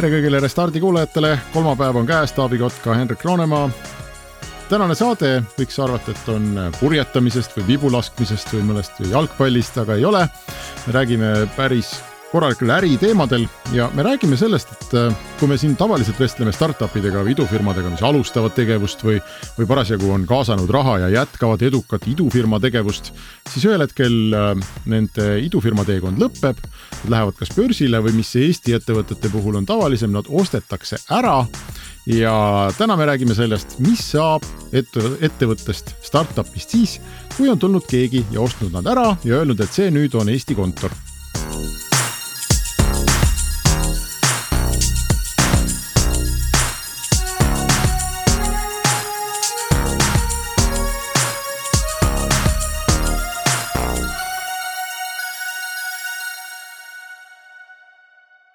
tere kõigile Restardi kuulajatele, kolmapäev on käes, Taavi Kotka, Hendrik Roonemaa. tänane saade võiks arvata, et on purjetamisest või vibu laskmisest või mõnest jalgpallist, aga ei ole. me räägime päris korralikel äriteemadel ja me räägime sellest, et äh, kui me siin tavaliselt vestleme startup idega või idufirmadega, mis alustavad tegevust või, või parasjagu on kaasanud raha ja jätkavad edukat idufirma tegevust, siis ühel hetkel äh, nende idufirma teekond lõpeb, nad lähevad kas börsile või mis Eesti ettevõtete puhul on tavalisem, nad ostetakse ära. Ja täna me räägime sellest, mis saab ette, ettevõttest, startup'ist siis, kui on tulnud keegi ja ostnud nad ära ja öelnud, et see nüüd on Eesti kontor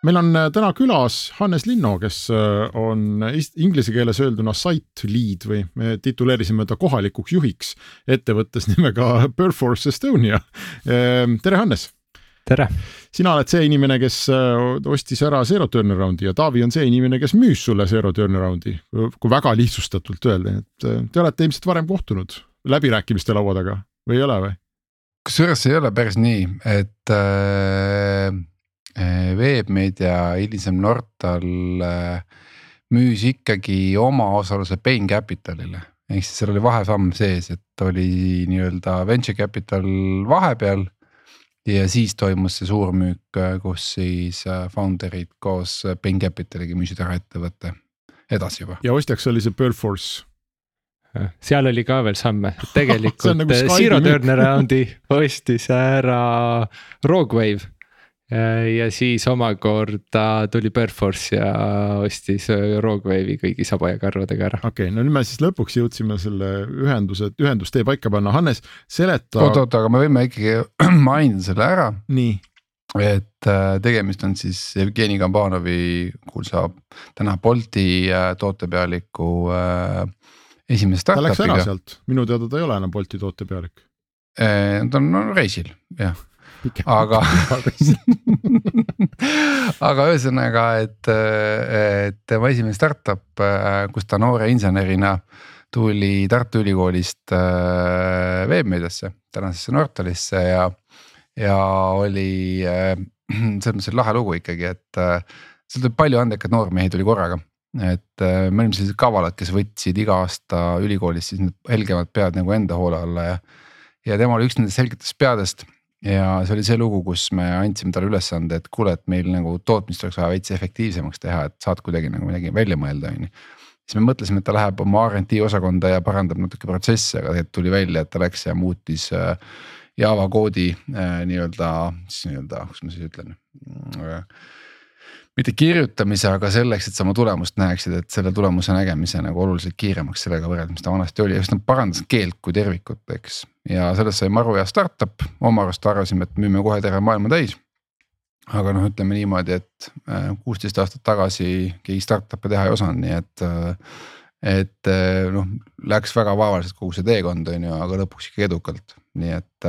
meil on äh, täna külas Hannes Linno, kes äh, on inglise keeles öelduna site lead või me tituleerisime ta kohalikuks juhiks ettevõttes nimega Perforce Estonia. Ähm, tere, Hannes. tere. sina oled see inimene, kes äh, ostis ära Zero Turnaroundi ja Taavi on see inimene, kes müüs sulle Zero Turnaroundi, kui väga lihtsustatult öelda, et te olete ilmselt varem kohtunud läbirääkimiste laua taga või ei ole või? kusjuures see ei ole päris nii, et äh Eh, Veebmeedia, hilisem Nortal eh, müüs ikkagi oma osaluse Bain Capitalile. ehk siis seal oli vahesamm sees, et oli nii-öelda venture capital vahepeal. ja siis toimus see suurmüük, eh, kus siis founder'id koos Bain Capitaliga müüsid ära ettevõtte edasi juba. ja ostjaks oli see Perforce seal oli ka veel samme, tegelikult nagu Zero Turnaroundi ostis ära Roguewave ja siis omakorda tuli Perforce ja ostis äh, Roguewave'i kõigi saba ja karvadega ära. okei okay,, no nüüd me siis lõpuks jõudsime selle ühenduse, ühendustee paika panna, Hannes, seleta. oot, oot, aga me võime ikkagi mainida selle ära. nii et äh, tegemist on siis Jevgeni Kambanovi kuulsa täna Bolti äh, tootepealiku äh, esimese startup'iga. ta läks ära sealt, minu teada ta ei ole enam Bolti tootepealik. ta on no, reisil jah aga aga ühesõnaga, et, et tema esimene startup, kus ta noore insenerina tuli Tartu Ülikoolist äh, veebmeediasse, tänasesse Nortalisse ja, ja oli äh, selles mõttes lahe lugu ikkagi, et äh, seal tuli palju andekaid noormehi tuli korraga et me olime sellised kavalad, kes võtsid iga aasta ülikoolist siis need helgemad pead nagu enda hoole alla ja. ja tema oli üks nendest helgetest peadest ja see oli see lugu, kus me andsime talle ülesande, et kuule, et meil nagu tootmist oleks vaja veits efektiivsemaks teha, et saad kuidagi nagu midagi välja mõelda, on ju. siis me mõtlesime, et ta läheb oma RD osakonda ja parandab natuke protsesse, aga tegelikult tuli välja, et ta läks ja muutis äh, Java koodi äh, nii-öelda, siis nii-öelda, kuidas ma siis ütlen äh, mitte kirjutamise, aga selleks, et sa oma tulemust näeksid, et selle tulemuse nägemise nagu oluliselt kiiremaks sellega võrreldes, mis ta vanasti oli, just nad parandasid keelt kui tervikut, eks. ja sellest sai maru hea startup, oma arust arvasime, et müüme kohe terve maailma täis. aga noh, ütleme niimoodi, et äh, kuusteist aastat tagasi keegi startup'e teha ei osanud, nii et. Äh, et äh, noh, läks väga vaevaliselt kogu see teekond on ju, aga lõpuks ikkagi edukalt, nii et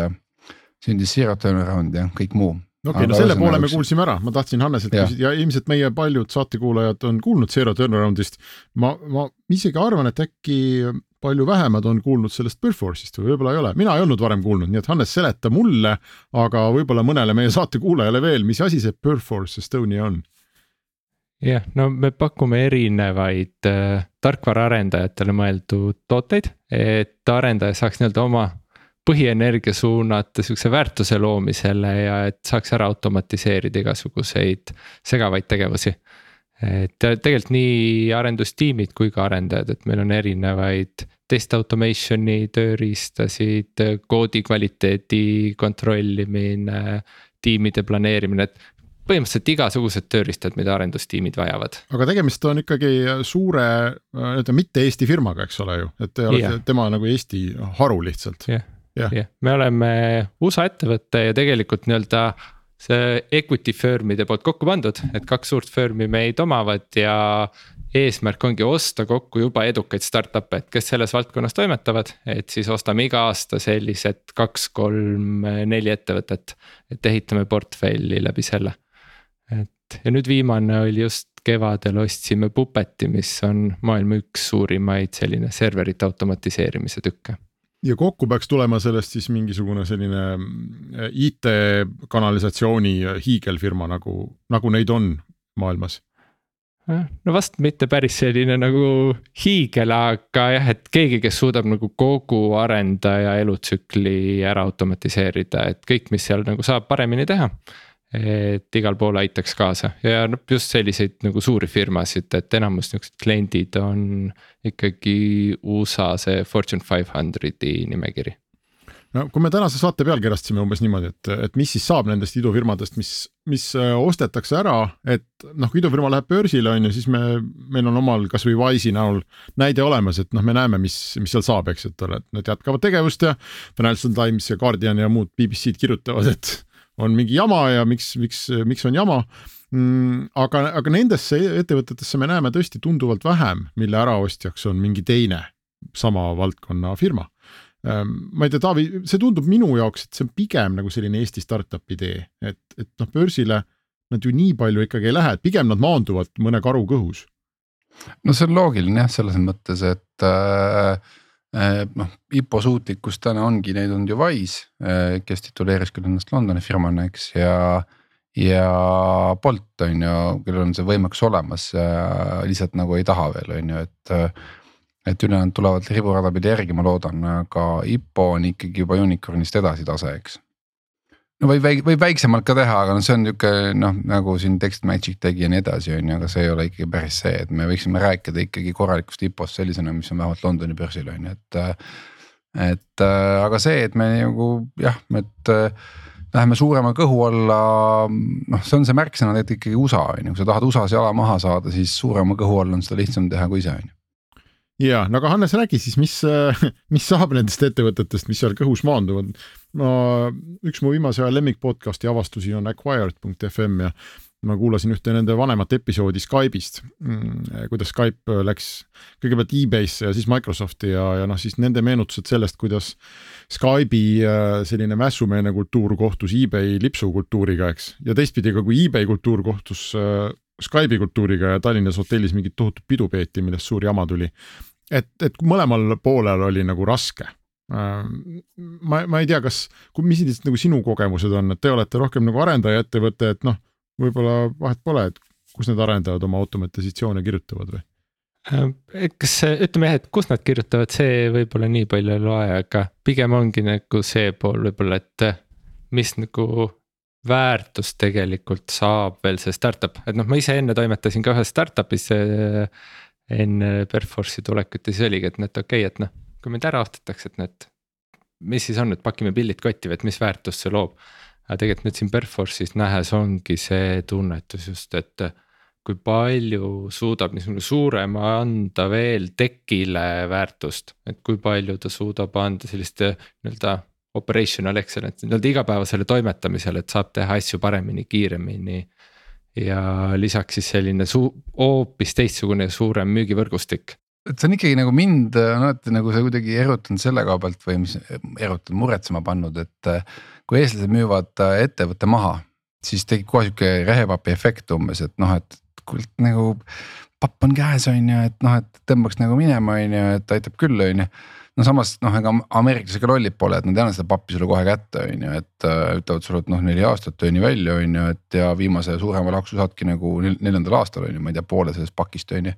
sündis Zero Turnaround ja kõik muu okei okay,, no selle poole me kuulsime ära, ma tahtsin Hanneselt küsida ja ilmselt meie paljud saatekuulajad on kuulnud Zero Turnaroundist. ma, ma isegi arvan, et äkki palju vähemad on kuulnud sellest Perforce'ist või võib-olla ei ole, mina ei olnud varem kuulnud, nii et Hannes, seleta mulle, aga võib-olla mõnele meie saatekuulajale veel, mis asi see Perforce Estonia on? jah, no me pakume erinevaid äh, tarkvaraarendajatele mõeldud tooteid, et arendaja saaks nii-öelda oma põhienergia suunata sihukese väärtuse loomisele ja et saaks ära automatiseerida igasuguseid segavaid tegevusi. et tegelikult nii arendustiimid kui ka arendajad, et meil on erinevaid test automation'i tööriistasid, koodi kvaliteedi kontrollimine, tiimide planeerimine, et põhimõtteliselt igasugused tööriistad, mida arendustiimid vajavad. aga tegemist on ikkagi suure nii-öelda mitte Eesti firmaga, eks ole ju, et te olete yeah. tema nagu Eesti haru lihtsalt. jah yeah., jah me oleme USA ettevõte ja tegelikult nii-öelda see equity firm'ide poolt kokku pandud, et kaks suurt firm'i meid omavad ja eesmärk ongi osta kokku juba edukaid startup'e, et kes selles valdkonnas toimetavad, et siis ostame iga aasta sellised kaks, kolm, neli ettevõtet. et ehitame portfelli läbi selle. et ja nüüd viimane oli just kevadel ostsime Puppeti, mis on maailma üks suurimaid selline serverite automatiseerimise tükke ja kokku peaks tulema sellest siis mingisugune selline mm, IT-kanalisatsiooni hiigelfirma nagu, nagu neid on maailmas no vast mitte päris selline nagu hiigel, aga jah, et keegi, kes suudab nagu kogu arendaja elutsükli ära automatiseerida, et kõik, mis seal nagu saab paremini teha. Et igal pool aitaks kaasa. Ja noh, just selliseid nagu suuri firmasid, et enamus niuksed kliendid on ikkagi USA see Fortune five hundred'i nimekiri. No kui me tänase saate pealkirjastasime umbes niimoodi, et, et mis siis saab nendest idufirmadest, mis, mis äh, ostetakse ära, et noh, kui idufirma läheb börsile, on ju, siis me, meil on omal kasvõi Wise'i näol näide olemas, et noh, me näeme, mis, mis seal saab, eks, et nad jätkavad tegevust ja Financial Times ja Guardian ja muud BBC-d kirjutavad, et on mingi jama ja miks, miks, miks on jama mm,. aga, aga nendesse ettevõtetesse me näeme tõesti tunduvalt vähem, mille äraostjaks on mingi teine sama valdkonna firma Ehm, ma ei tea, Taavi, see tundub minu jaoks, et see on pigem nagu selline Eesti startup idee, et, et noh, börsile nad ju nii palju ikkagi ei lähe, et pigem nad maanduvad mõne karu kõhus. no see on loogiline jah, selles mõttes, et äh, noh, IPO suutlikkus täna ongi, neid on ju Wise, äh, kes tituleeris küll ennast Londoni firmana, eks ja ja Bolt on ju, kellel on see võimekus olemas, lihtsalt nagu ei taha veel, on ju, et et ülejäänud tulevad riburada pidi järgi, ma loodan, aga IPO on ikkagi juba unicorn'ist edasi tase, eks. No võib, võib väiksemalt ka teha, aga noh, see on nihuke noh, nagu siin Text Magic tegi ja nii edasi, on ju, aga see ei ole ikkagi päris see, et me võiksime rääkida ikkagi korralikust IPO-st sellisena, mis on vähemalt Londoni börsil on ju, et. et aga see, et me nagu jah, et läheme suurema kõhu alla, noh, see on see märksõna tegelikult ikkagi USA on ju, kui sa tahad USA-s jala maha saada, siis suurema kõhu all on seda lihtsam teha kui ise on ju ja, no aga Hannes, räägi siis, mis, mis saab nendest ettevõtetest, mis seal kõhus maanduvad? no üks mu viimase aja lemmik podcast'i avastusi on acquired.fm ja ma kuulasin ühte nende vanemat episoodi Skype'ist, mm, kuidas Skype läks kõigepealt e-Bay'sse ja siis Microsofti ja, ja noh, siis nende meenutused sellest, kuidas Skype'i äh, selline mässumeelne kultuur kohtus e-Bay lipsukultuuriga, eks, ja teistpidi ka, kui e-Bay kultuur kohtus äh, Skype'i kultuuriga ja Tallinnas hotellis mingit tohutut pidu peeti, millest suur jama tuli. Et, et mõlemal poolel oli nagu raske. Ähm, ma, ma ei tea, kas, mis nagu sinu kogemused on, et te olete rohkem nagu arendaja ettevõte, et noh, võib-olla vahet pole, et kus need arendajad oma automatisatsioone kirjutavad või? Äh, kas ütleme jah, et kus nad kirjutavad, see võib-olla nii palju ei loe, aga pigem ongi nagu see pool võib-olla, et mis nagu väärtust tegelikult saab veel see startup, et noh, ma ise enne toimetasin ka ühes startup'is äh, enne Perforce'i tulekut ja siis oligi, et noh, et okei okay,, et noh, kui meid ära ostetakse, et noh, et. mis siis on, et pakime pillid kotti või et mis väärtust see loob. aga tegelikult nüüd siin Perforce'is nähes ongi see tunnetus just, et kui palju suudab niisugune suurem anda veel tekile väärtust, et kui palju ta suudab anda sellist nii-öelda operational excellence nii-öelda igapäevasele toimetamisele, et saab teha asju paremini, kiiremini. Ja lisaks siis selline suu-, hoopis teistsugune suurem müügivõrgustik. Et see on ikkagi nagu mind on alati nagu see kuidagi erutanud selle koha pealt või mis erutanud, muretsema pannud, et kui eestlased müüvad ettevõtte maha, siis tekib kohe sihuke rehepapi efekt umbes, et noh, et kuule nagu papp on käes, on ju, et noh, et tõmbaks nagu minema, on ju, et aitab küll, on ju no samas noh, ega ameeriklased ka lollid pole, et nad ei anna seda pappi sulle kohe kätte, on ju, et äh, ütlevad sulle, et noh, neli aastat tööni välja, on ju, et ja viimase suurema laksu saadki nagu neljandal aastal on ju, ma ei tea, poole sellest pakist on ju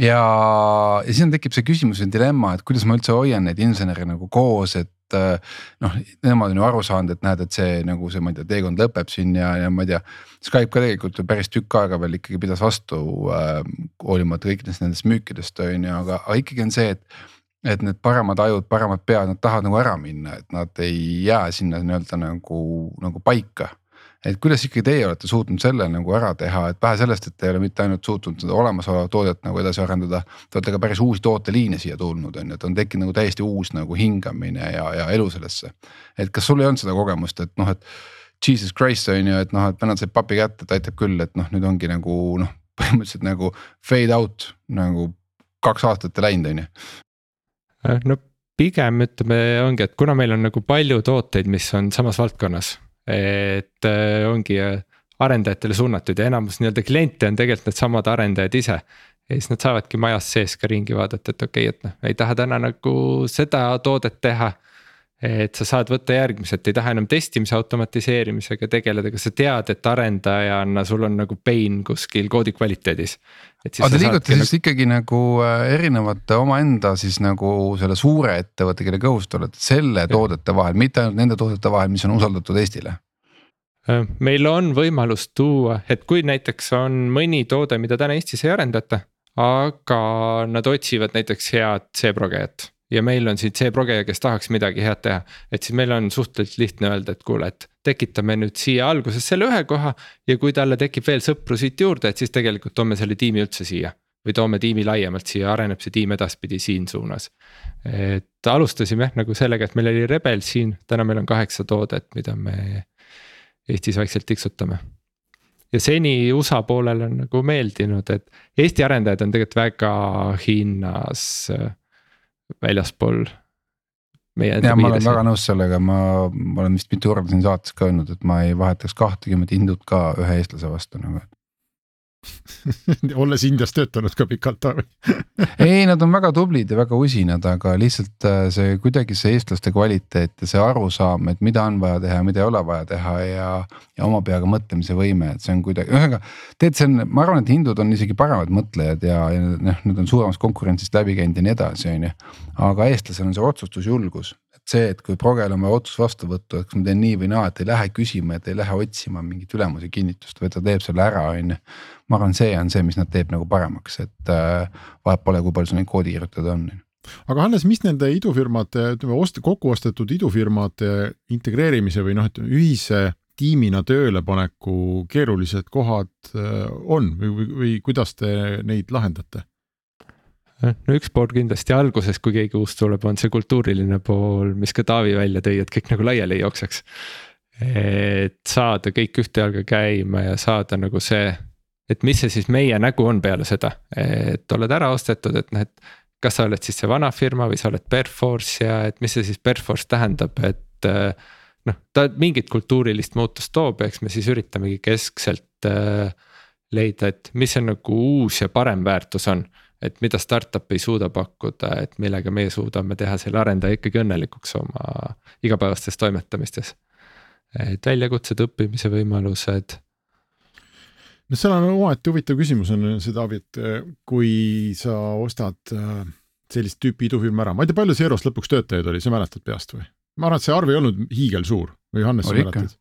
ja, ja siis on, tekib see küsimus ja dilemma, et kuidas ma üldse hoian neid insenere nagu koos, et äh, noh, nemad on ju aru saanud, et näed, et see nagu see, ma ei tea, teekond lõpeb siin ja, ja ma ei tea. Skype ka tegelikult ju päris tükk aega veel ikkagi pidas vastu äh, hoolimata kõikidest nendest müükidest on ju, aga, ikkagi on see, et et need paremad ajud, paremad pead, nad tahavad nagu ära minna, et nad ei jää sinna nii-öelda nagu, nagu paika. et kuidas ikkagi teie olete suutnud selle nagu ära teha, et vähe sellest, et te ei ole mitte ainult suutnud seda olemasolevat toodet nagu edasi arendada. Te olete ka päris uusi tooteliine siia tulnud, on ju, et on tekkinud nagu täiesti uus nagu hingamine ja, ja elu sellesse. et kas sul ei olnud seda kogemust, et noh, et Jesus Christ on ju, et noh, et vennad said papi kätte, et aitab küll, et noh, nüüd ongi nagu noh, põhimõtteliselt nagu fade out nagu kaks aastat läinud, on ju. Äh, no pigem ütleme, ongi, et kuna meil on nagu palju tooteid, mis on samas valdkonnas, et äh, ongi äh, arendajatele suunatud ja enamus nii-öelda kliente on tegelikult needsamad arendajad ise. ja siis nad saavadki majas sees ka ringi vaadata, et okei okay,, et noh, ei taha täna nagu seda toodet teha et sa saad võtta järgmiselt, ei taha enam testimise automatiseerimisega tegeleda, aga sa tead, et arendajana sul on nagu pain kuskil koodi kvaliteedis. aga te liigute siis nagu... ikkagi nagu äh, erinevate omaenda siis nagu selle suure ettevõtte, kelle kõhus te olete, selle ja. toodete vahel, mitte ainult nende toodete vahel, mis on usaldatud Eestile? Meil on võimalus tuua, et kui näiteks on mõni toode, mida täna Eestis ei arendata, aga nad otsivad näiteks head C-progejat ja meil on siin see progeja, kes tahaks midagi head teha. et siis meil on suhteliselt lihtne öelda, et kuule, et tekitame nüüd siia alguses selle ühe koha. ja kui talle tekib veel sõpru siit juurde, et siis tegelikult toome selle tiimi üldse siia. või toome tiimi laiemalt siia, areneb see tiim edaspidi siin suunas. et alustasime nagu sellega, et meil oli Rebel siin, täna meil on kaheksa toodet, mida me Eestis vaikselt tiksutame ja seni USA poolel on nagu meeldinud, et Eesti arendajad on tegelikult väga hinnas äh, väljaspool meie piires. ma olen väga nõus sellega, ma, ma olen vist mitu korda siin saates ka öelnud, et ma ei vahetaks kahtekümmet hindut ka ühe eestlase vastu nagu, et olles Indias töötanud ka pikalt ei, nad on väga tublid ja väga usinad, aga lihtsalt äh, see kuidagi see eestlaste kvaliteet ja see arusaam, et mida on vaja teha ja mida ei ole vaja teha ja. ja oma peaga mõtlemise võime, et see on kuidagi, ühesõnaga tead, see on, ma arvan, et hindud on isegi paremad mõtlejad ja, ja noh, nad on suuremast konkurentsist läbi käinud ja nii edasi, on ju. aga eestlasel on see otsustusjulgus, see, et kui progel on vaja otsus vastu võtta, kas ma teen nii või naa, et ei lähe küsima, et ei lähe otsima mingit ülemuse kinnitust, vaid ta teeb selle ära, on ju. ma arvan, see on see, mis nad teeb nagu paremaks, et äh, vahet pole, kui palju sul neid koodi kirjutada on aga Hannes, mis nende idufirmade, ütleme ost-, kokku ostetud idufirmade integreerimise või noh, ütleme ühise tiimina töölepaneku keerulised kohad äh, on või, või, või kuidas te neid lahendate? No üks pool kindlasti alguses, kui keegi uus tuleb, on see kultuuriline pool, mis ka Taavi välja tõi, et kõik nagu laiali ei jookseks. et saada kõik ühte jalga käima ja saada nagu see, et mis see siis meie nägu on peale seda, et oled ära ostetud, et noh, et. kas sa oled siis see vana firma või sa oled Perforce ja et mis see siis Perforce tähendab, et noh, ta mingit kultuurilist muutust toob, eks me siis üritamegi keskselt leida, et mis see nagu uus ja parem väärtus on et mida startup ei suuda pakkuda, et millega meie suudame teha selle arendaja ikkagi õnnelikuks oma igapäevastes toimetamistes. et väljakutsed, õppimise võimalused. no seal on omaette huvitav küsimus on see Taavi, et kui sa ostad äh, sellist tüüpi idufirma ära, ma ei tea, palju Zerost lõpuks töötajaid oli, sa mäletad peast või? ma arvan, et see arv ei olnud hiigelsuur või Hannes, sa mäletad?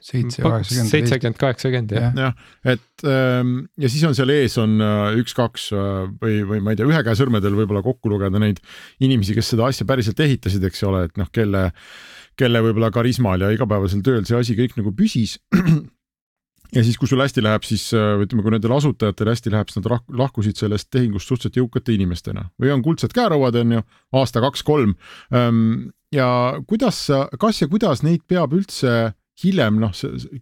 Seitse, kaheksakümmend. seitsekümmend, kaheksakümmend jah. jah, et ähm, ja siis on seal ees on äh, üks-kaks äh, või, või ma ei tea, ühe käe sõrmedel võib-olla kokku lugeda neid inimesi, kes seda asja päriselt ehitasid, eks ole, et noh, kelle, kelle võib-olla karismal ja igapäevasel tööl see asi kõik nagu püsis ja siis, kui sul hästi läheb, siis äh, ütleme, kui nendel asutajatel hästi läheb, siis nad lahkusid sellest tehingust suhteliselt jõukate inimestena või on kuldsed käerauad, on ju, aasta, kaks-kolm. Ähm, ja kuidas, kas ja kuidas neid peab üldse hiljem noh,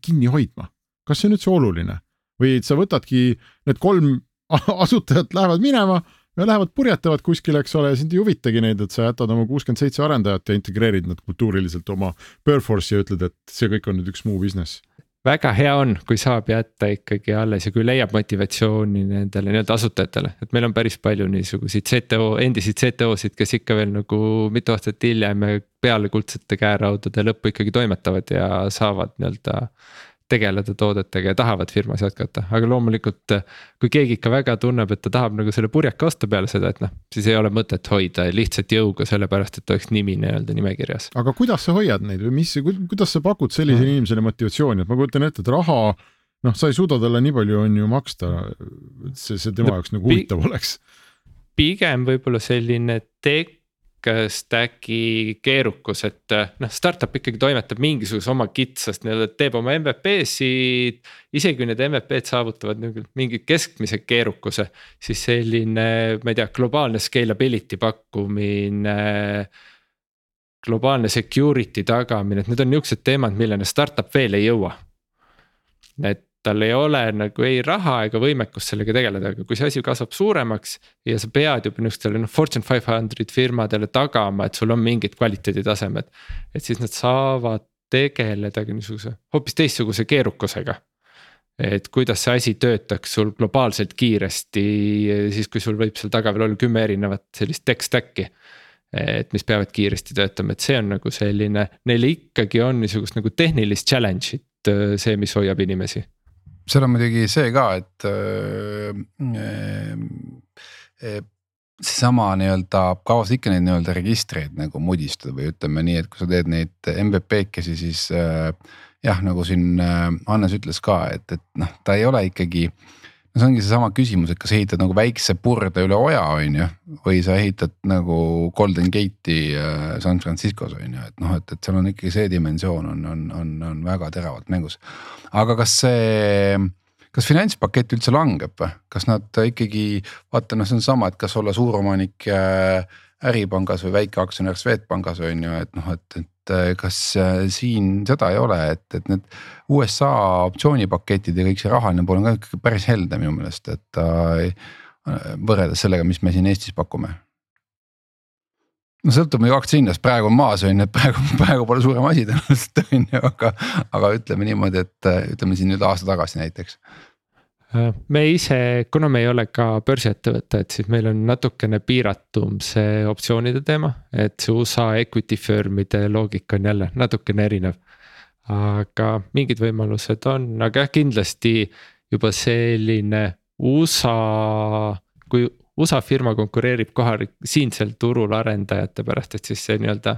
kinni hoidma. kas see on üldse oluline või et sa võtadki need kolm asutajat lähevad minema ja lähevad purjetavad kuskile, eks ole, sind ei huvitagi neid, et sa jätad oma kuuskümmend seitse arendajat ja integreerid nad kultuuriliselt oma Perforce'i ja ütled, et see kõik on nüüd üks muu business väga hea on, kui saab jätta ikkagi alles ja kui leiab motivatsiooni nendele nii-öelda asutajatele, et meil on päris palju niisuguseid CTO, endiseid CTO-sid, kes ikka veel nagu mitu aastat hiljem peale kuldsete käeraudade lõppu ikkagi toimetavad ja saavad nii-öelda tegeleda toodetega ja tahavad firmas jätkata, aga loomulikult. kui keegi ikka väga tunneb, et ta tahab nagu selle purjeka osta peale seda, et noh, siis ei ole mõtet hoida lihtsalt jõuga, sellepärast et oleks nimi nii-öelda nimekirjas. aga kuidas sa hoiad neid või mis, kuidas sa pakud sellisele mm. inimesele motivatsiooni, et ma kujutan ette, et raha. noh, sa ei suuda talle nii palju on ju maksta, see, see tema no, jaoks nagu huvitav oleks. pigem võib-olla selline tek-, stack'i keerukus, et noh, startup ikkagi toimetab mingisuguse oma kitsast nii-öelda, teeb oma MVP-sid. isegi kui need MVP-d saavutavad nagu mingi keskmise keerukuse, siis selline, ma ei tea, globaalne scalability pakkumine globaalne security tagamine, et need on niuksed teemad, milleni startup veel ei jõua. et tal ei ole nagu ei raha ega võimekust sellega tegeleda, aga kui see asi kasvab suuremaks. ja sa pead juba nihukestele noh fortune five hundred firmadele tagama, et sul on mingid kvaliteeditasemed. et siis nad saavad tegeledagi niisuguse hoopis teistsuguse keerukusega. et kuidas see asi töötaks sul globaalselt kiiresti, siis kui sul võib seal taga veel olla kümme erinevat sellist tech stack'i et mis peavad kiiresti töötama, et see on nagu selline, neil ikkagi on niisugust nagu tehnilist challenge'it see, mis hoiab inimesi seal on muidugi see ka, et äh, äh, seesama nii-öelda kaovad ikka neid nii-öelda registreid nagu mudistada või ütleme nii, et kui sa teed neid MVP-kesi, siis äh, jah, nagu siin äh, Hannes ütles ka, et, et noh, ta ei ole ikkagi no see ongi seesama küsimus, et kas ehitad nagu väikse purde üle oja, on ju, või sa ehitad nagu Golden Gate'i äh, San Franciscos on ju, et noh, et, et seal on ikkagi see dimensioon on, on, on, on väga teravalt mängus. aga kas see, kas finantspakett üldse langeb või, kas nad ikkagi vaata noh, see on sama, et kas olla suuromanik äh, äripangas või väikeaktsionär Swedbankis on ju, et noh, et, et kas äh, siin seda ei ole, et, et need USA optsioonipaketid ja kõik see rahaline pool on ka ikkagi päris helde minu meelest, et äh, võrreldes sellega, mis me siin Eestis pakume. no sõltub muidugi aktsia hinnast, praegu on maas on ju, et praegu, praegu pole suurem asi tõenäoliselt on ju, aga, aga ütleme niimoodi, et ütleme siin nüüd aasta tagasi näiteks me ise, kuna me ei ole ka börsiettevõte, et siis meil on natukene piiratum see optsioonide teema, et see USA equity firm'ide loogika on jälle natukene erinev. aga mingid võimalused on, aga jah, kindlasti juba selline USA, kui USA firma konkureerib kohalik, siinsel turul arendajate pärast, et siis see nii-öelda.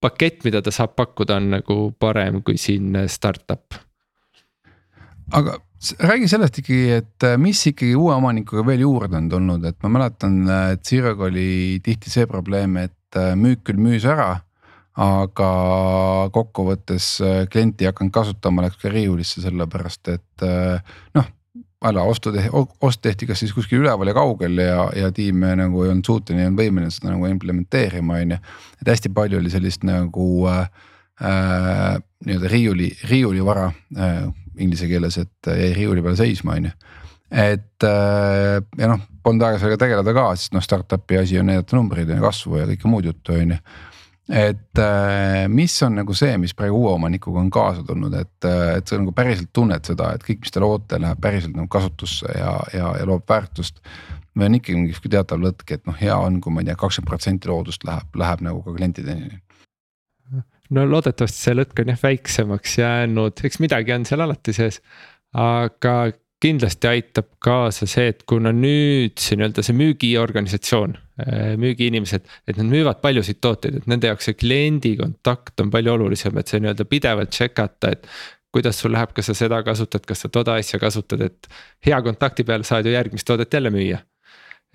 pakett, mida ta saab pakkuda, on nagu parem kui siin startup. aga räägi sellest ikkagi, et äh, mis ikkagi uue omanikuga veel juurde on tulnud, et ma mäletan, et Zirog oli tihti see probleem, et äh, müük küll müüs ära. aga kokkuvõttes äh, klient ei hakanud kasutama, läks ka riiulisse, sellepärast et noh ala ostu ost tehti kas siis kuskil üleval ja kaugel ja, ja tiim nagu ei olnud suuteline, ei olnud võimeline seda nagu implementeerima, on ju. et hästi palju oli sellist nagu äh, nii-öelda riiuli, riiulivara äh, inglise keeles, et jäi riiuli peal seisma, on ju. et äh, ja noh, polnud aega sellega tegeleda ka, sest noh, startup'i asi on näidata numbreid ja kasvu ja kõike muud juttu, on ju et äh, mis on nagu see, mis praegu uue omanikuga on kaasa tulnud, et, et sa nagu päriselt tunned seda, et kõik, mis te loote, läheb päriselt nagu kasutusse ja, ja, ja loob väärtust. või on ikkagi mingi teatav lõtk, et noh, hea on, kui ma ei tea, kakskümmend protsenti loodust läheb, läheb nagu ka klientideni no loodetavasti see lõtk on jah väiksemaks jäänud, eks midagi on seal alati sees. aga kindlasti aitab kaasa see, et kuna nüüd see nii-öelda see müügiorganisatsioon, äh, müügiinimesed, et nad müüvad paljusid tooteid, et nende jaoks see kliendi kontakt on palju olulisem, et see nii-öelda pidevalt check ata, et kuidas sul läheb, kas sa seda kasutad, kas sa toda asja kasutad, et hea kontakti peale saad ju järgmist toodet jälle müüa.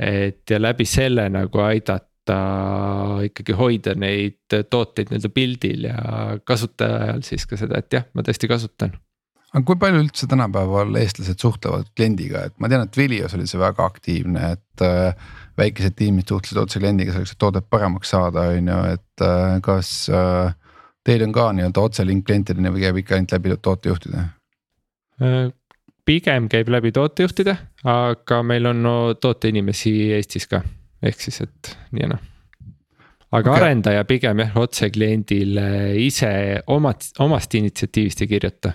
et ja läbi selle nagu aidata ikkagi hoida neid tooteid nii-öelda pildil ja kasutajal siis ka seda, et jah, ma tõesti kasutan. Aga kui palju üldse tänapäeval eestlased suhtlevad kliendiga, et ma tean, et Vilios oli see väga aktiivne, et äh, väikesed tiimid suhtlesid otse kliendiga selleks, et toodet paremaks saada, on ju, et äh, kas äh, teil on ka nii-öelda otselink klientideni või käib ikka ainult läbi tootejuhtide? pigem käib läbi tootejuhtide, aga meil on no, tooteinimesi Eestis ka ehk siis, et nii ja naa aga okay. arendaja pigem jah, otse kliendile ise omad, omast initsiatiivist ei kirjuta.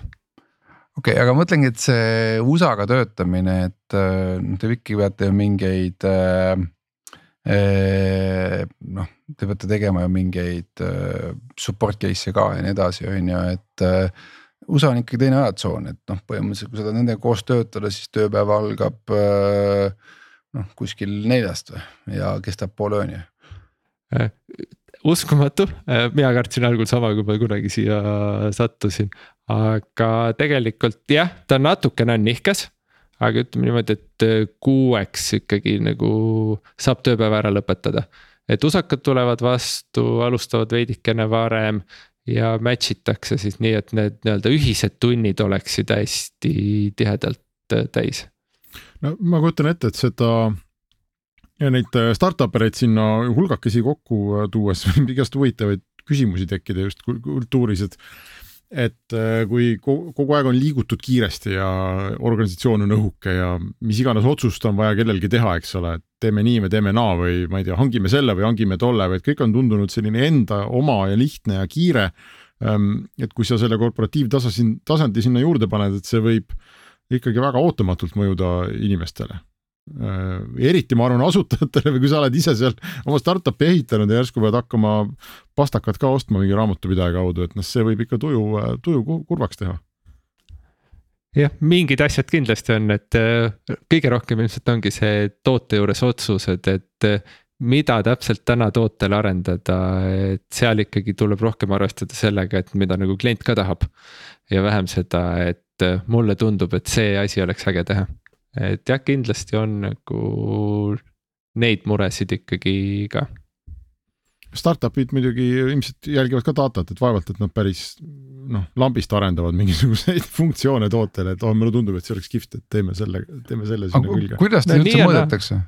okei okay,, aga mõtlengi, et see USA-ga töötamine, et noh, te ikkagi peate ju mingeid äh, äh,. noh, te peate tegema ju mingeid äh, support case'e ka ja nii edasi, on ju, et äh, USA on ikkagi teine ajatsoon, et noh, põhimõtteliselt kui sa tahad nendega koos töötada, siis tööpäev algab äh, noh kuskil neljast või ja kestab poole ööni äh,. uskumatu, äh, mina kartsin algul sama, kui ma kunagi siia sattusin, aga tegelikult jah, ta natukene on nihkes. aga ütleme niimoodi, et äh, kuueks ikkagi nagu saab tööpäeva ära lõpetada. et usakad tulevad vastu, alustavad veidikene varem ja match itakse siis nii, et need nii-öelda ühised tunnid oleksid hästi tihedalt täis. No ma kujutan ette, et seda ja neid äh, startup ereid sinna hulgakesi kokku tuues võib igast huvitavaid küsimusi tekkida just kultuuris, et et äh, kui kogu aeg on liigutud kiiresti ja organisatsioon on õhuke ja mis iganes otsust on vaja kellelgi teha, eks ole, et teeme nii või teeme naa või ma ei tea, hangime selle või hangime tolle, vaid kõik on tundunud selline enda oma ja lihtne ja kiire. Ähm, et kui sa selle korporatiivtasandi, tasandi sinna juurde paned, et see võib ikkagi väga ootamatult mõjuda inimestele Äh, eriti ma arvan asutajatele või kui sa oled ise seal oma startup'i ehitanud ja järsku pead hakkama pastakat ka ostma mingi raamatupidaja kaudu, et noh, see võib ikka tuju, tuju kurvaks teha. jah, mingid asjad kindlasti on, et äh, kõige rohkem ilmselt ongi see toote juures otsused, et äh, mida täpselt täna tootele arendada, et seal ikkagi tuleb rohkem arvestada sellega, et mida nagu klient ka tahab. ja vähem seda, et mulle tundub, et see asi oleks äge teha et jah, kindlasti on nagu neid muresid ikkagi ka. Startup'id muidugi ilmselt jälgivad ka datat, et vaevalt, et nad päris noh, lambist arendavad mingisuguseid funktsioone tootele, et oh, mulle tundub, et see oleks kihvt, et teeme selle, teeme selle sinna külge. kuidas teil üldse mõõdetakse?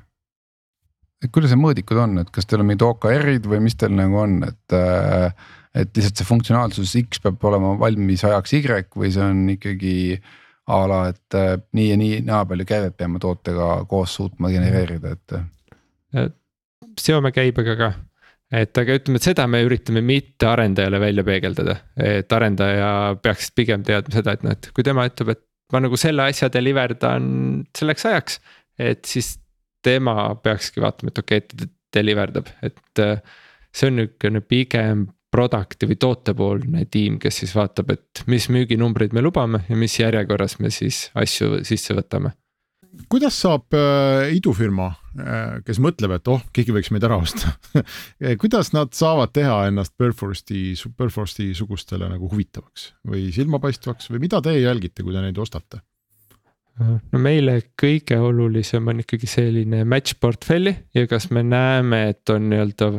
et kuidas need mõõdikud on, et kas teil on mingid OKR-id või mis teil nagu on, et äh, et lihtsalt see funktsionaalsus X peab olema valmis ajaks Y või see on ikkagi äh, a la, et äh, nii ja nii, naa palju käivet peame tootega koos suutma genereerida, et. seome käibega ka, et aga ütleme, et seda me üritame mitte arendajale välja peegeldada, et arendaja peaks pigem teadma seda, et noh, et kui tema ütleb, et ma nagu selle asja deliver dan selleks ajaks, et siis tema peakski vaatama, et okei okay,, et deliver dab, et äh, see on niisugune pigem product'i või tootepoolne tiim, kes siis vaatab, et mis müüginumbreid me lubame ja mis järjekorras me siis asju sisse võtame. kuidas saab äh, idufirma äh,, kes mõtleb, et oh, keegi võiks meid ära osta kuidas nad saavad teha ennast Perforce'i, Perforce'i sugustele nagu huvitavaks või silmapaistvaks või mida teie jälgite, kui te neid ostate? no meile kõige olulisem on ikkagi selline match portfelli ja kas me näeme, et on nii-öelda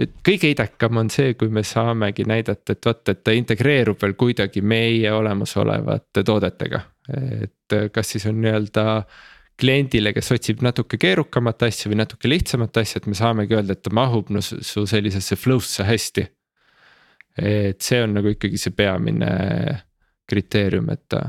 et kõige idekam on see, kui me saamegi näidata, et vot, et ta integreerub veel kuidagi meie olemasolevate toodetega. et kas siis on nii-öelda kliendile, kes otsib natuke keerukamat asja või natuke lihtsamat asja, et me saamegi öelda, et ta mahub no su sellisesse flow'sse hästi. et see on nagu ikkagi see peamine kriteerium, et ta.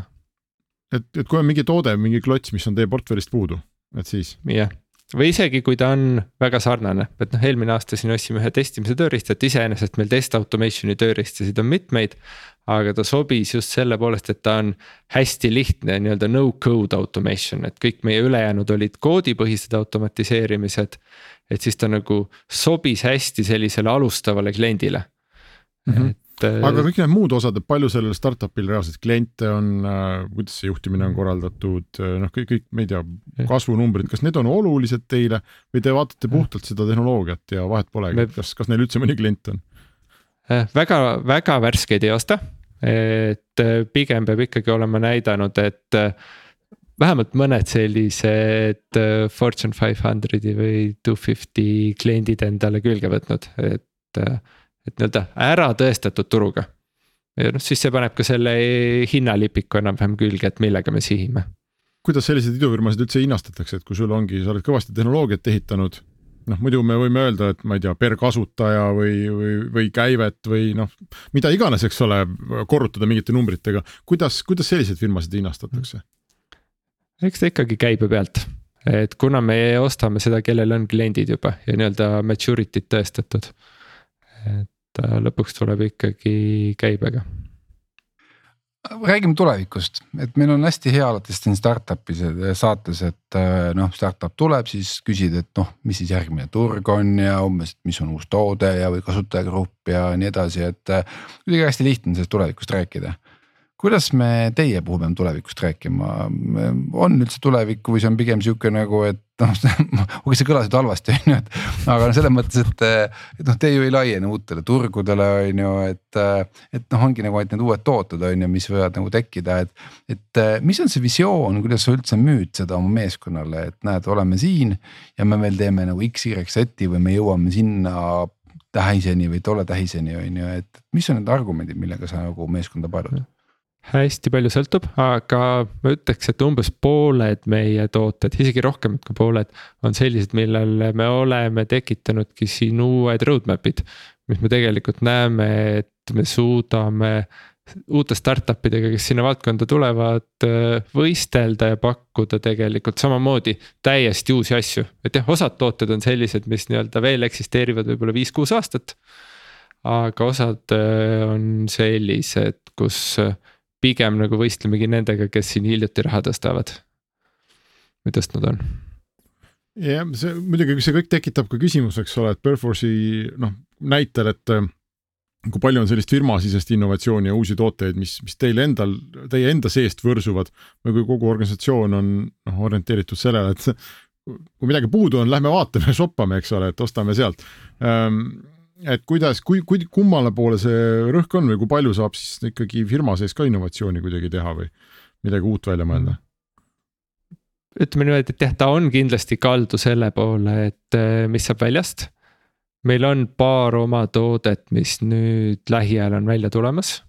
et, et kui on mingi toode, mingi klots, mis on teie portfellist puudu, et siis. jah või isegi kui ta on väga sarnane, et noh, eelmine aasta siin ostsime ühe testimise tööriista, et iseenesest meil test automation'i tööriistasid on mitmeid. aga ta sobis just selle poolest, et ta on hästi lihtne nii-öelda no code automation, et kõik meie ülejäänud olid koodipõhised automatiseerimised. et siis ta nagu sobis hästi sellisele alustavale kliendile mm. -hmm. Et. Äh, aga kõik need muud osad, et palju sellel startup'il reaalselt kliente on äh,, kuidas see juhtimine on korraldatud, äh, noh, kõik, kõik, ma ei tea, kasvunumbrid, kas need on olulised teile või te vaatate puhtalt seda tehnoloogiat ja vahet polegi Me..., kas, kas neil üldse mõni klient on? Äh, väga, väga värskeid ei osta, et pigem peab ikkagi olema näidanud, et vähemalt mõned sellised Fortune five hundred'i või two fifty kliendid endale külge võtnud, et et nii-öelda ära tõestatud turuga. ja noh, siis see paneb ka selle hinnalipiku enam-vähem külge, et millega me sihime. kuidas selliseid idufirmasid üldse hinnastatakse, et kui sul ongi, sa oled kõvasti tehnoloogiat ehitanud noh, muidu me võime öelda, et ma ei tea, per kasutaja või, või, või käivet või noh, mida iganes, eks ole, korrutada mingite numbritega. kuidas, kuidas selliseid firmasid hinnastatakse? eks ta ikkagi käibe pealt, et kuna me ostame seda, kellel on kliendid juba ja nii-öelda maturity't tõestatud. et Äh, lõpuks tuleb ikkagi käibega. räägime tulevikust, et meil on hästi hea alati siin startup'is saates, et äh, noh, startup tuleb, siis küsid, et noh, mis siis järgmine turg on ja umbes, et mis on uus toode ja, või kasutajagrupp ja nii edasi, et. Äh, kuidagi hästi lihtne sellest tulevikust rääkida. Kuidas me teie puhul peame tulevikust rääkima, on üldse tulevikku või see on pigem sihuke nagu, et noh, okei, see kõlas nüüd halvasti, on ju, et. aga noh, selles mõttes, et, et noh, te ju ei laiene uutele turgudele, on ju, et. et noh, ongi nagu ainult need uued tooted, on ju, mis võivad nagu tekkida, et. et mis on see visioon, kuidas sa üldse müüd seda oma meeskonnale, et näed, oleme siin ja me veel teeme nagu X, Y seti või me jõuame sinna tähiseni või tolle tähiseni on ju, et mis on need argumendid, millega sa nagu meeskonda paelud? Hästi palju sõltub, aga ma ütleks, et umbes pooled meie tooted, isegi rohkem kui pooled, on sellised, millele me oleme tekitanudki siin uued roadmap'id. mis me tegelikult näeme, et me suudame uute startup idega, kes sinna valdkonda tulevad, võistelda ja pakkuda tegelikult samamoodi täiesti uusi asju. et jah, osad tooted on sellised, mis nii-öelda veel eksisteerivad võib-olla viis-kuus aastat. aga osad on sellised, kus pigem nagu võistlemegi nendega, kes siin hiljuti raha tõstavad. või tõstnud on. jah, see muidugi see kõik tekitab ka küsimuse, eks ole, et Perforce'i noh näitel, et äh, kui palju on sellist firmasisest innovatsiooni ja uusi tooteid, mis, mis teil endal, teie enda seest võrsuvad või kui kogu organisatsioon on noh orienteeritud sellele, et kui midagi puudu on, lähme vaatame, shoppame, eks ole, et ostame sealt ähm, et kuidas, kui, kui kummale poole see rõhk on või kui palju saab siis ikkagi firma sees ka innovatsiooni kuidagi teha või midagi uut välja mõelda? ütleme niimoodi, et jah, ta on kindlasti kaldu selle poole, et eh, mis saab väljast. meil on paar oma toodet, mis nüüd lähiajal on välja tulemas.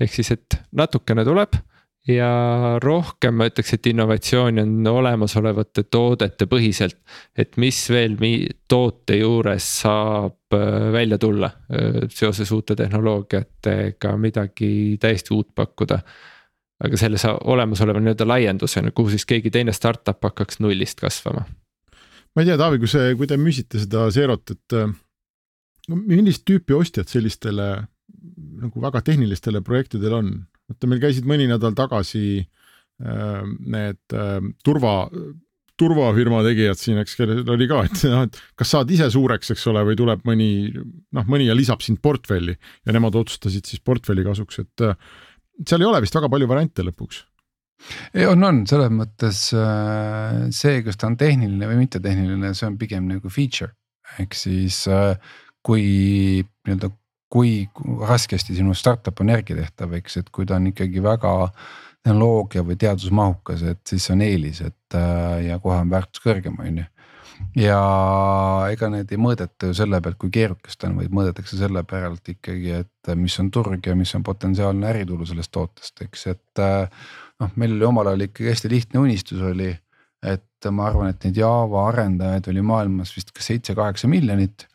ehk siis, et natukene tuleb ja rohkem ma ütleks, et innovatsiooni on olemasolevate toodete põhiselt. et mis veel toote juures saab äh, välja tulla äh, seoses uute tehnoloogiatega, midagi täiesti uut pakkuda. aga selles olemasoleva nii-öelda laiendusena, kuhu siis keegi teine startup hakkaks nullist kasvama. ma ei tea, Taavi, kui see, kui te müüsite seda Zerot, et äh, millist tüüpi ostjad sellistele nagu väga tehnilistele projektidele on, vaata, meil käisid mõni nädal tagasi äh, need äh, turva, turvafirma tegijad siin, eks, kellel oli ka, et noh, et kas saad ise suureks, eks ole, või tuleb mõni noh, mõni ja lisab sind portfelli. Ja nemad otsustasid siis portfelli kasuks, et äh, seal ei ole vist väga palju variante lõpuks. Ei on, on. Selles mõttes see, kas ta on tehniline või mittetehniline, see on pigem nagu feature. Ehk siis kui nii-öelda kui raskesti sinu startup on järgi tehtav, eks, et kui ta on ikkagi väga tehnoloogia või teadusmahukas, et siis on eelis, et äh, ja kohe on väärtus kõrgem, on ju. ja ega need ei mõõdeta ju selle pealt, kui keerukas ta on, vaid mõõdetakse selle pealt ikkagi, et mis on turg ja mis on potentsiaalne äritulu sellest tootest, eks, et. Äh, noh, meil oli omal ajal ikkagi hästi lihtne unistus oli, et ma arvan, et neid Java arendajaid oli maailmas vist kas seitse-kaheksa miljonit.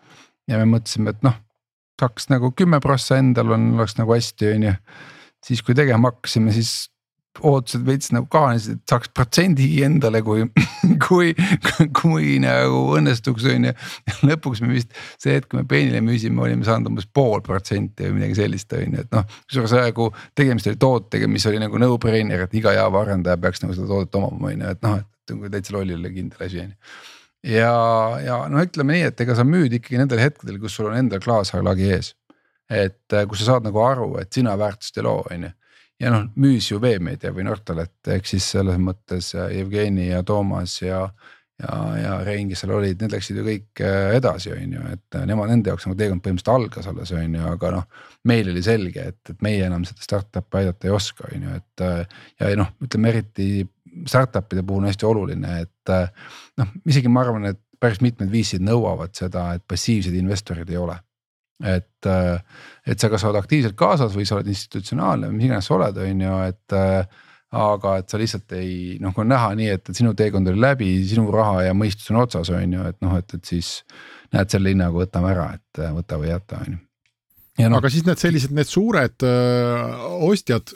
ja me mõtlesime, et noh saaks nagu kümme prossa endal on, oleks nagu hästi, on ju. siis kui tegema hakkasime, siis ootused veits nagu kahanesid, et saaks protsendi endale, kui, kui, kui nagu õnnestuks, on ju. lõpuks me vist see hetk, kui me peenile müüsime, olime saanud umbes pool protsenti või midagi sellist, on ju, et noh. kusjuures praegu tegemist oli tootega, mis oli nagu no-brainer, et iga Java arendaja peaks nagu seda toodet omama, on ju, et noh, et nagu täitsa lollile kindel asi on ju ja, ja no ütleme nii, et ega sa müüd ikkagi nendel hetkedel, kus sul on endal klaasharlagi ees. et äh, kus sa saad nagu aru, et sina väärtust ei loo, on ju. ja noh, müüs ju Veemeedia või Nortalet ehk siis selles mõttes äh, Jevgeni ja Toomas ja. ja, ja Rein, kes seal olid, need läksid ju kõik äh, edasi, on ju, et nemad, nende jaoks nagu teekond põhimõtteliselt algas alles, on ju, aga noh. meil oli selge, et, et meie enam seda startup'i aidata ei oska, on ju, et ja noh, ütleme eriti startup'ide puhul on hästi oluline, et noh, isegi ma arvan, et päris mitmed VC-d nõuavad seda, et passiivsed investorid ei ole. et, et sa kas oled aktiivselt kaasas või sa oled institutsionaalne, mis iganes sa oled, on ju, et aga et sa lihtsalt ei noh, kui on näha nii, et sinu teekond oli läbi, sinu raha ja mõistus on otsas, on ju, et noh, et, et siis näed selle hinnaga võtame ära, et võta või jäta, on ju. No, aga siis need sellised, need suured öö, ostjad,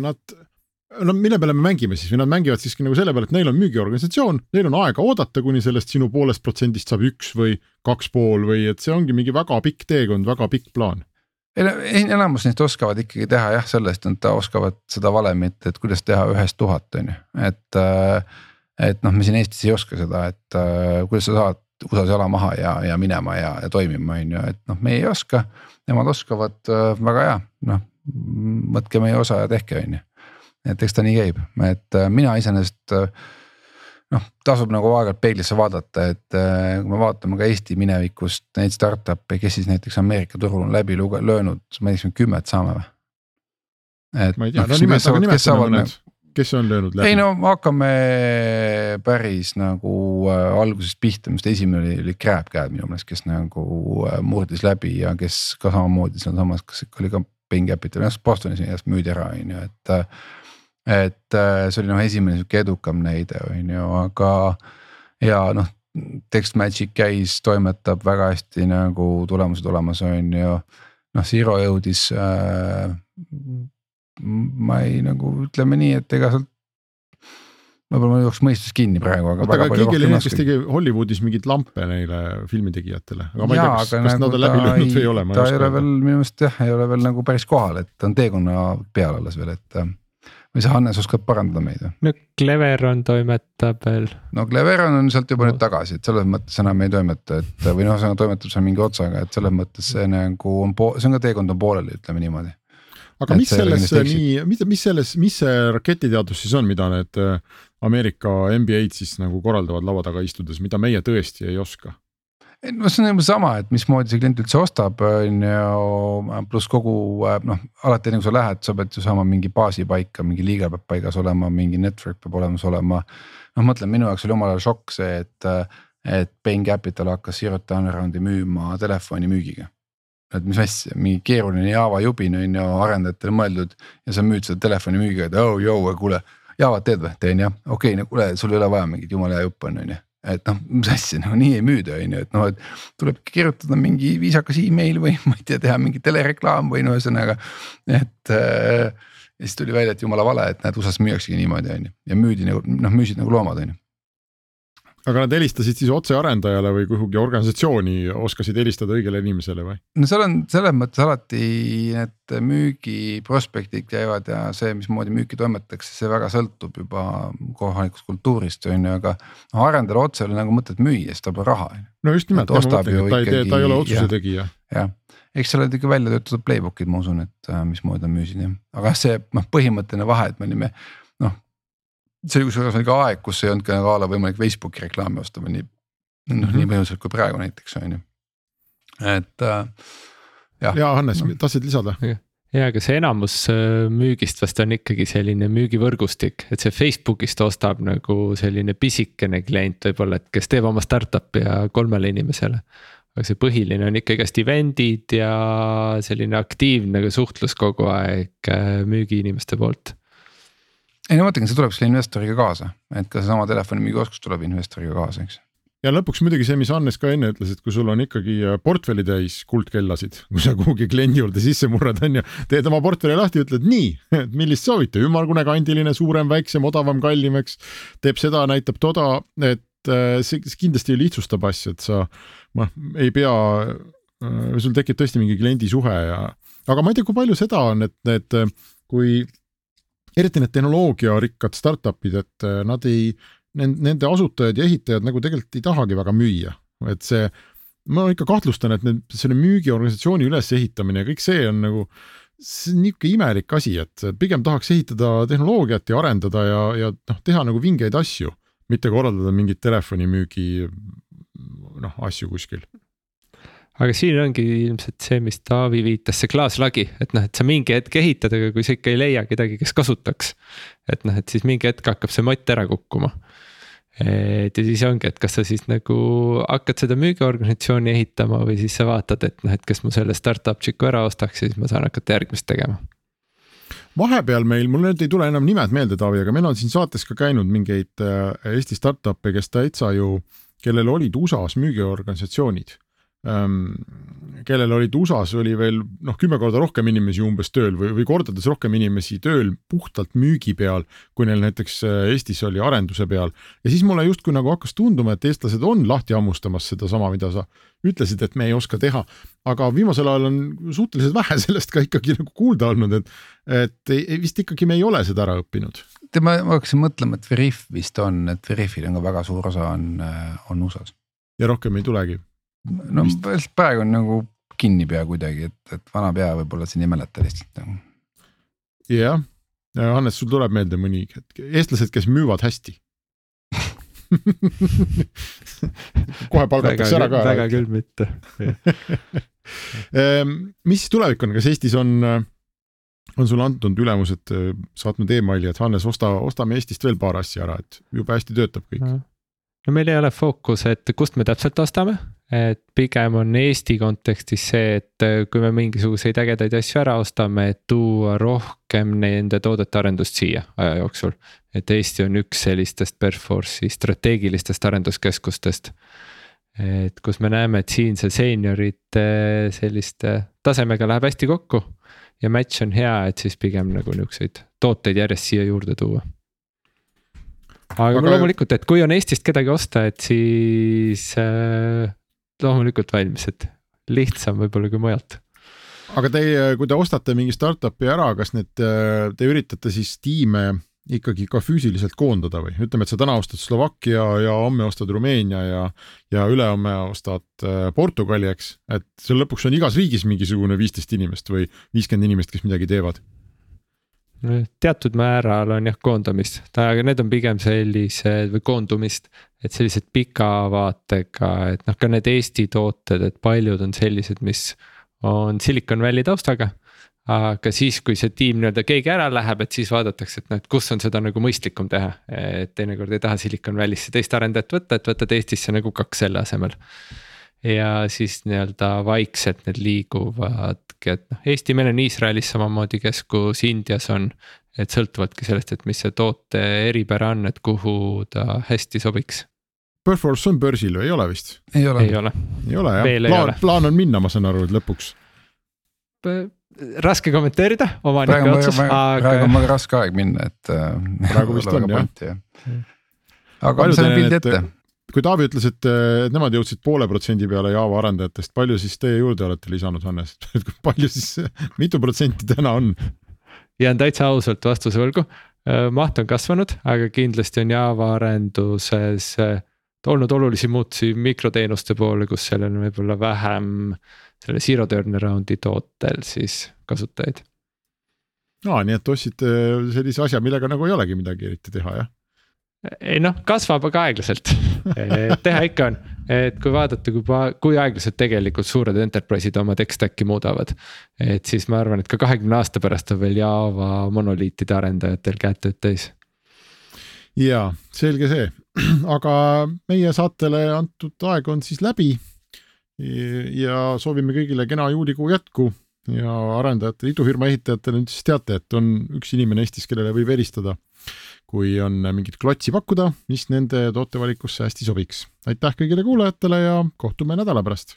nad no mille peale me mängime siis või nad mängivad siiski nagu selle peale, et neil on müügiorganisatsioon, neil on aega oodata, kuni sellest sinu poolest protsendist saab üks või kaks pool või et see ongi mingi väga pikk teekond, väga pikk plaan. enamus neist oskavad ikkagi teha jah, sellest nad oskavad seda valemit, et kuidas teha ühest tuhat on ju, et. Äh, et noh, me siin Eestis ei oska seda, et äh, kuidas sa saad USA-s jala maha ja, ja minema ja, ja toimima, on ju, et noh, me ei oska. Nemad oskavad äh, väga hea, noh võtke meie osa ja tehke, on ju. Et eks ta nii käib, et äh, mina iseenesest äh, noh, tasub nagu aeg-ajalt peeglisse vaadata, et äh, kui me vaatame ka Eesti minevikust neid startup'e, kes siis näiteks Ameerika turul on läbi luge-, löönud, ma ei tea, kas me kümmet saame või? et ma ei tea no,, no nimetage, nimetage mõned, kes on löönud läbi? ei no hakkame päris nagu äh, algusest pihta, arust esimene oli, oli GrabCAD minu meelest, kes nagu äh, murdis läbi ja kes ka samamoodi sealsamas, kas ikka oli ka Bain Capital, jah Bostonis müüdi ära, on ju, et. Äh, et äh, see oli noh, esimene sihuke edukam näide, on ju, aga ja noh. TextMagic käis, toimetab väga hästi nagu tulemused olemas, on ju. noh, Zero jõudis äh, ma ei nagu ütleme nii, et ega sealt võib-olla mul jooks mõistus kinni praegu, aga. oota, aga keegi oli need, kes tegi Hollywoodis mingeid lampe neile filmitegijatele, aga ma ei tea, kas, kas nagu nad on läbi löönud või ei ole. ta ei ole veel minu meelest jah, ei ole veel nagu päris kohal, et ta on teekonna peal alles veel, et. Või sa Hannes oskad parandada meid või? no Cleveron toimetab veel. no Cleveron on sealt juba no. nüüd tagasi, et selles mõttes enam ei toimeta, et või noh, ühesõnaga toimetab seal mingi otsaga, et selles mõttes see nagu on, see on ka teekond on pooleli, ütleme niimoodi aga mis selles nii, mis, mis selles, mis see raketiteadus siis on, mida need äh, Ameerika MBA-d siis nagu korraldavad laua taga istudes, mida meie tõesti ei oska? No see on juba sama, et mismoodi see klient üldse ostab, on ju, pluss kogu äh, noh, alati enne kui sa lähed, sa pead ju saama mingi baasi paika, mingi liiga peab paigas olema, mingi network peab olemas olema. noh, ma mõtlen, minu jaoks oli omal ajal šokk see, et, et Bain Capital hakkas Zero Turnaround'i müüma telefonimüügiga et mis asja, mingi keeruline Java jubin on ju arendajatele mõeldud ja sa müüd seda telefoni müügiga, et oh joo, kuule. Javat teed või, teen jah, okei okay,, no kuule, sul ei ole vaja mingit jumala hea jupp on, on ju. Et noh, mis asja, no nii ei müüda, on ju, et noh, et tuleb kirjutada mingi viisakas email või ma ei tea, teha mingi telereklaam või no ühesõnaga, et äh,. ja siis tuli välja, et jumala vale, et näed, USA-s müüaksegi niimoodi, on ju, ja müüdi nagu noh, müüsid nagu loomad, on ju aga nad helistasid siis otse arendajale või kuhugi organisatsiooni, oskasid helistada õigele inimesele või? no seal on selles mõttes alati need müügi prospektid käivad ja see, mismoodi müüki toimetatakse, see väga sõltub juba kohalikust kultuurist on ju, aga. noh arendajale otse ei ole nagu mõtet müüa, sest tal pole raha. no just nimelt, ta, ta ei tee, ta ei ole otsuse tegija. jah, eks seal olid ikka välja töötatud playbook'id, ma usun, et äh, mismoodi nad müüsid jah, aga see noh, põhimõtteline vahe, et me olime see kusjuures oli ka aeg, kus ei olnud ka nagu a la võimalik Facebooki reklaami osta või nii. noh mm -hmm. nii põhimõtteliselt kui praegu näiteks on ju, et äh, jah. ja Hannes no., tahtsid lisada? ja, aga see enamus äh, müügist vast on ikkagi selline müügivõrgustik, et see Facebookist ostab nagu selline pisikene klient võib-olla, et kes teeb oma startup'i ja kolmele inimesele. aga see põhiline on ikka igast event'id ja selline aktiivne suhtlus kogu aeg äh, müügiinimeste poolt ei no mõtlengi, see tuleb selle investoriga kaasa, et ka seesama telefonimüügioskus tuleb investoriga kaasa, eks. Ja lõpuks muidugi see, mis Hannes ka enne ütles, et kui sul on ikkagi äh, portfelli täis kuldkellasid, kui sa kuhugi kliendi juurde sisse murrad, on ju, teed oma portfelli lahti, ütled nii, et millist soovite, ümmargune, kandiline, suurem, väiksem, odavam, kallim, eks. teeb seda, näitab toda, et äh, see, see kindlasti lihtsustab asja, et sa noh, ei pea, äh, sul tekib tõesti mingi kliendisuhe ja, aga ma ei tea, kui palju seda on, et need, kui eriti need tehnoloogiarikkad startup'id, et äh, nad ei, nende asutajad ja ehitajad nagu tegelikult ei tahagi väga müüa, et see, ma ikka kahtlustan, et need, selle müügiorganisatsiooni ülesehitamine ja kõik see on nagu, see on niisugune imelik asi, et pigem tahaks ehitada tehnoloogiat ja arendada ja, ja noh, teha nagu vingeid asju, mitte korraldada mingit telefonimüügi noh, asju kuskil aga siin ongi ilmselt see, mis Taavi viitas, see klaaslagi, et noh, et sa mingi hetk ehitad, aga kui sa ikka ei leia kedagi, kes kasutaks. et noh, et siis mingi hetk hakkab see mott ära kukkuma. et ja siis ongi, et kas sa siis nagu hakkad seda müügiorganisatsiooni ehitama või siis sa vaatad, et noh, et kes mu selle startup chick'u ära ostaks ja siis ma saan hakata järgmist tegema vahepeal meil, mul nüüd ei tule enam nimed meelde, Taavi, aga meil on siin saates ka käinud mingeid äh, Eesti startup'e, kes täitsa ju, kellel olid USA-s müügiorganisatsioonid kellel olid USA-s oli veel noh, kümme korda rohkem inimesi umbes tööl või, või kordades rohkem inimesi tööl puhtalt müügi peal, kui neil näiteks äh, Eestis oli arenduse peal. ja siis mulle justkui nagu hakkas tunduma, et eestlased on lahti hammustamas sedasama, mida sa ütlesid, et me ei oska teha. aga viimasel ajal on suhteliselt vähe sellest ka ikkagi nagu kuulda olnud, et, et ei, vist ikkagi me ei ole seda ära õppinud. tead, ma hakkasin mõtlema, et Veriff vist on, et Veriffil on ka väga suur osa on, äh, on USA-s. ja rohkem ei tulegi no praegu on nagu kinni pea kuidagi, et, et vana pea võib-olla siin ei mäleta lihtsalt nagu. Jah, Hannes, sul tuleb meelde mõni hetk, eestlased, kes müüvad hästi. Kohe palgatakse ära ka. väga küll mitte. Ehm, mis siis tulevik on, kas Eestis on, on sulle antud ülemused eh, saatnud emaili, et Hannes, osta, ostame Eestist veel paar asja ära, et jube hästi töötab kõik? No meil ei ole fookus, et kust me täpselt ostame, et pigem on Eesti kontekstis see, et äh, kui me mingisuguseid ägedaid asju ära ostame, et tuua rohkem nende toodete arendust siia aja jooksul. et Eesti on üks sellistest Perforce'i strateegilistest arenduskeskustest. et kus me näeme, et siin see seeniorite selliste tasemega läheb hästi kokku ja match on hea, et siis pigem nagu niukseid tooteid järjest siia juurde tuua aga, aga loomulikult, et kui on Eestist kedagi osta, et siis äh, loomulikult valmis, et lihtsam võib-olla kui mujalt. aga teie, kui te ostate mingi startup'i ära, kas need, te üritate siis tiime ikkagi ka füüsiliselt koondada või? Ütleme, et sa täna ostad Slovakkia ja homme ostad Rumeenia ja, ja ülehomme ostad äh, Portugali, eks, et seal lõpuks on igas riigis mingisugune viisteist inimest või viiskümmend inimest, kes midagi teevad teatud määral on jah koondamist, aga need on pigem sellised või koondumist, et sellised pika vaatega, et noh, ka need Eesti tooted, et paljud on sellised, mis on Silicon Valley taustaga. aga siis, kui see tiim nii-öelda keegi ära läheb, et siis vaadatakse, et noh, et kus on seda nagu mõistlikum teha, et teinekord ei taha Silicon Valley'sse teist arendajat võtta, et võtad Eestisse nagu kaks selle asemel ja siis nii-öelda vaikselt need liiguvadki, et noh, Eesti, meil on Iisraelis samamoodi keskus, Indias on. et sõltuvadki sellest, et mis see toote eripära on, et kuhu ta hästi sobiks. Perforce on börsil või ei ole vist? ei ole. ei ole, ei ole jah, plaan, plaan on minna, ma saan aru, et lõpuks. raske kommenteerida, omanike otsus, aga. praegu on väga raske aeg minna, et. praegu vist on jah. aga ma sain pildi ette kui Taavi ütles, et nemad jõudsid poole protsendi peale Java arendajatest, palju siis teie juurde olete lisanud, Hannes, et palju siis, mitu protsenti täna on? jään täitsa ausalt vastuse võlgu, maht on kasvanud, aga kindlasti on Java arenduses olnud olulisi muutusi mikroteenuste poole, kus seal on võib-olla vähem selle zero turnaround'i tootel siis kasutajaid. aa, nii et ostsite sellise asja, millega nagu ei olegi midagi eriti teha, jah? Ei noh, kasvab aga aeglaselt teha ikka on, et kui vaadata, kui, kui aeglaselt tegelikult suured enterprise'id oma tech stack'i muudavad. et siis ma arvan, et ka kahekümne aasta pärast on veel Java monoliitide arendajatel käed tööd täis. ja selge see, aga meie saatele antud aeg on siis läbi. ja soovime kõigile kena juulikuu jätku ja arendajatele, idufirma ehitajatele nüüd siis teate, et on üks inimene Eestis, kellele võib helistada kui on mingit klotsi pakkuda, mis nende tootevalikusse hästi sobiks. aitäh kõigile kuulajatele ja kohtume nädala pärast